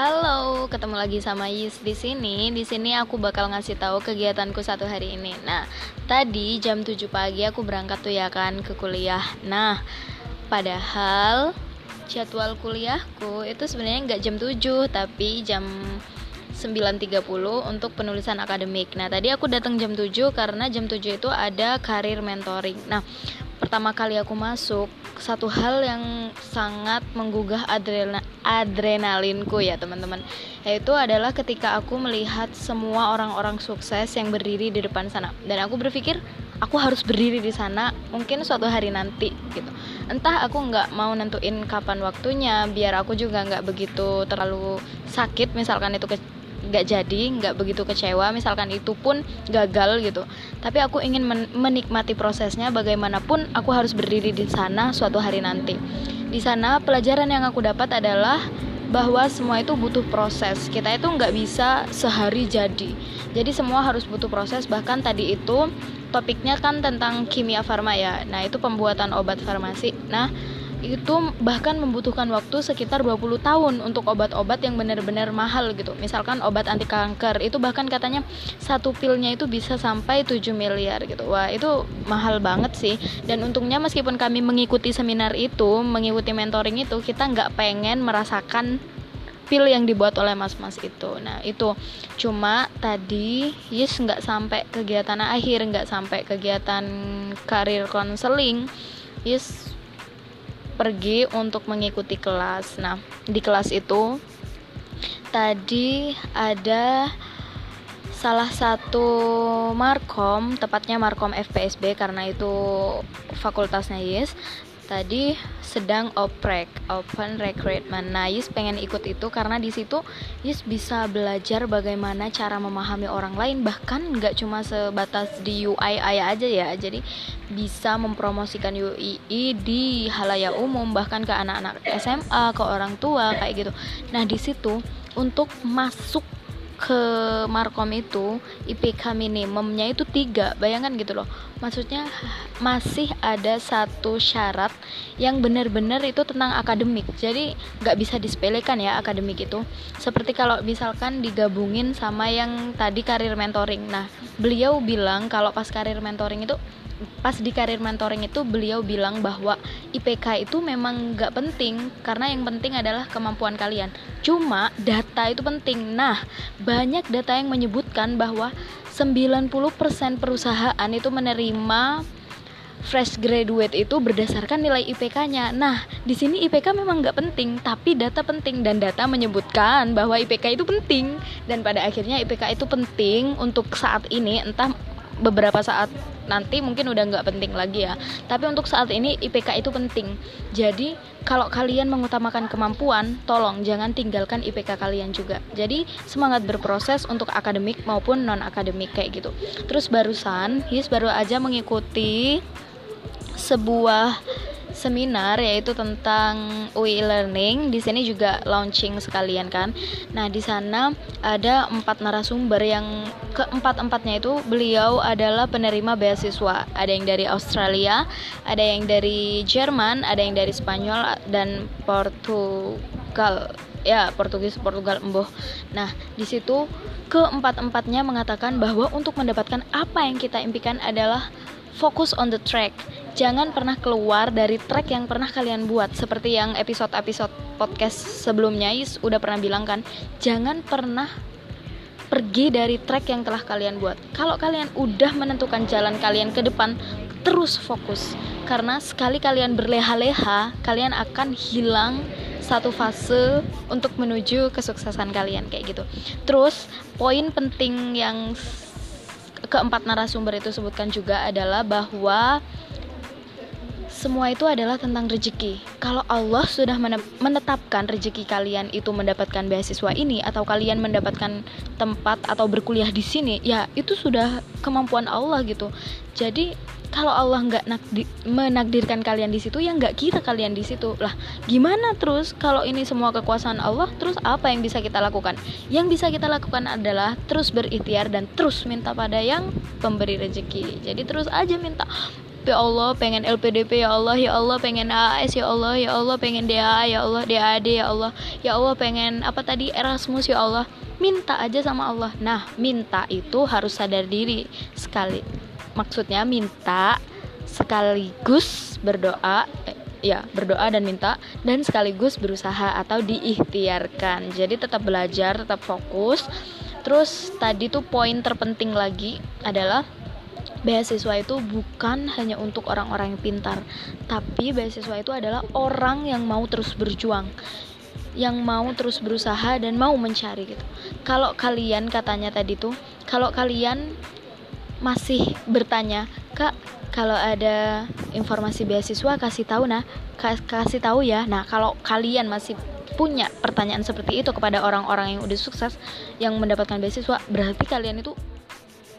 Halo, ketemu lagi sama Yis di sini. Di sini aku bakal ngasih tahu kegiatanku satu hari ini. Nah, tadi jam 7 pagi aku berangkat tuh ya kan ke kuliah. Nah, padahal jadwal kuliahku itu sebenarnya nggak jam 7, tapi jam 9.30 untuk penulisan akademik. Nah, tadi aku datang jam 7 karena jam 7 itu ada karir mentoring. Nah, pertama kali aku masuk satu hal yang sangat menggugah adrena, adrenalinku ya teman-teman. Yaitu adalah ketika aku melihat semua orang-orang sukses yang berdiri di depan sana. Dan aku berpikir aku harus berdiri di sana mungkin suatu hari nanti gitu. Entah aku nggak mau nentuin kapan waktunya biar aku juga nggak begitu terlalu sakit misalkan itu ke nggak jadi nggak begitu kecewa misalkan itu pun gagal gitu. Tapi aku ingin men menikmati prosesnya bagaimanapun aku harus berdiri di sana suatu hari nanti. Di sana pelajaran yang aku dapat adalah bahwa semua itu butuh proses. Kita itu nggak bisa sehari jadi. Jadi semua harus butuh proses. Bahkan tadi itu topiknya kan tentang kimia farma ya. Nah itu pembuatan obat farmasi. Nah itu bahkan membutuhkan waktu sekitar 20 tahun untuk obat-obat yang benar-benar mahal gitu. Misalkan obat anti kanker itu bahkan katanya satu pilnya itu bisa sampai 7 miliar gitu. Wah, itu mahal banget sih. Dan untungnya meskipun kami mengikuti seminar itu, mengikuti mentoring itu, kita nggak pengen merasakan pil yang dibuat oleh mas-mas itu. Nah, itu cuma tadi Yes nggak sampai kegiatan akhir, nggak sampai kegiatan karir konseling. Yes pergi untuk mengikuti kelas. Nah, di kelas itu tadi ada salah satu markom, tepatnya markom FPSB karena itu fakultasnya Yes tadi sedang oprek open recruitment nah Yus pengen ikut itu karena di situ Yus bisa belajar bagaimana cara memahami orang lain bahkan nggak cuma sebatas di UI aja ya. Jadi bisa mempromosikan UI di halayak umum bahkan ke anak-anak SMA ke orang tua kayak gitu. Nah di situ untuk masuk ke markom itu IPK minimumnya itu tiga. Bayangkan gitu loh. Maksudnya masih ada satu syarat yang benar-benar itu tentang akademik. Jadi nggak bisa disepelekan ya akademik itu. Seperti kalau misalkan digabungin sama yang tadi karir mentoring. Nah beliau bilang kalau pas karir mentoring itu pas di karir mentoring itu beliau bilang bahwa IPK itu memang nggak penting karena yang penting adalah kemampuan kalian. Cuma data itu penting. Nah, banyak data yang menyebutkan bahwa 90% perusahaan itu menerima fresh graduate itu berdasarkan nilai IPK-nya. Nah, di sini IPK memang nggak penting, tapi data penting dan data menyebutkan bahwa IPK itu penting dan pada akhirnya IPK itu penting untuk saat ini entah beberapa saat nanti mungkin udah nggak penting lagi ya. Tapi untuk saat ini IPK itu penting. Jadi kalau kalian mengutamakan kemampuan tolong jangan tinggalkan IPK kalian juga. Jadi semangat berproses untuk akademik maupun non akademik kayak gitu. Terus barusan His baru aja mengikuti sebuah seminar yaitu tentang UI Learning. Di sini juga launching sekalian kan. Nah, di sana ada empat narasumber yang keempat-empatnya itu beliau adalah penerima beasiswa. Ada yang dari Australia, ada yang dari Jerman, ada yang dari Spanyol dan Portugal. Ya, Portugis, Portugal, emboh. Nah, di situ keempat-empatnya mengatakan bahwa untuk mendapatkan apa yang kita impikan adalah fokus on the track. Jangan pernah keluar dari track yang pernah kalian buat. Seperti yang episode-episode podcast sebelumnya Is udah pernah bilang kan, jangan pernah pergi dari track yang telah kalian buat. Kalau kalian udah menentukan jalan kalian ke depan, terus fokus. Karena sekali kalian berleha-leha, kalian akan hilang satu fase untuk menuju kesuksesan kalian kayak gitu. Terus poin penting yang keempat narasumber itu sebutkan juga adalah bahwa semua itu adalah tentang rezeki. Kalau Allah sudah menetapkan rezeki kalian itu mendapatkan beasiswa ini atau kalian mendapatkan tempat atau berkuliah di sini, ya itu sudah kemampuan Allah gitu. Jadi kalau Allah nggak menakdirkan kalian di situ ya nggak kita kalian di situ. Lah gimana terus kalau ini semua kekuasaan Allah terus apa yang bisa kita lakukan? Yang bisa kita lakukan adalah terus berikhtiar dan terus minta pada yang pemberi rezeki. Jadi terus aja minta ya Allah pengen LPDP ya Allah ya Allah pengen AS ya Allah ya Allah pengen DA ya Allah DAD ya Allah ya Allah pengen apa tadi Erasmus ya Allah. Minta aja sama Allah. Nah minta itu harus sadar diri sekali maksudnya minta sekaligus berdoa eh, ya berdoa dan minta dan sekaligus berusaha atau diikhtiarkan jadi tetap belajar tetap fokus terus tadi tuh poin terpenting lagi adalah beasiswa itu bukan hanya untuk orang-orang yang pintar, tapi beasiswa itu adalah orang yang mau terus berjuang, yang mau terus berusaha dan mau mencari gitu. Kalau kalian katanya tadi tuh, kalau kalian masih bertanya, "Kak, kalau ada informasi beasiswa kasih tahu nah, kasih tahu ya." Nah, kalau kalian masih punya pertanyaan seperti itu kepada orang-orang yang udah sukses yang mendapatkan beasiswa, berarti kalian itu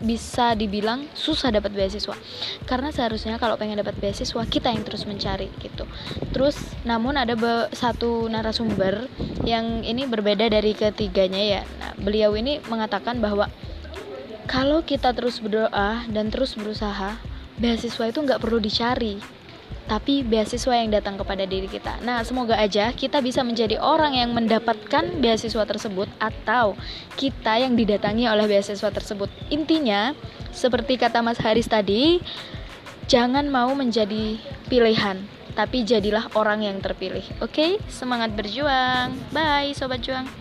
bisa dibilang susah dapat beasiswa. Karena seharusnya kalau pengen dapat beasiswa kita yang terus mencari gitu. Terus namun ada satu narasumber yang ini berbeda dari ketiganya ya. Nah, beliau ini mengatakan bahwa kalau kita terus berdoa dan terus berusaha beasiswa itu nggak perlu dicari tapi beasiswa yang datang kepada diri kita. Nah, semoga aja kita bisa menjadi orang yang mendapatkan beasiswa tersebut atau kita yang didatangi oleh beasiswa tersebut. Intinya, seperti kata Mas Haris tadi, jangan mau menjadi pilihan, tapi jadilah orang yang terpilih. Oke, semangat berjuang. Bye, sobat juang.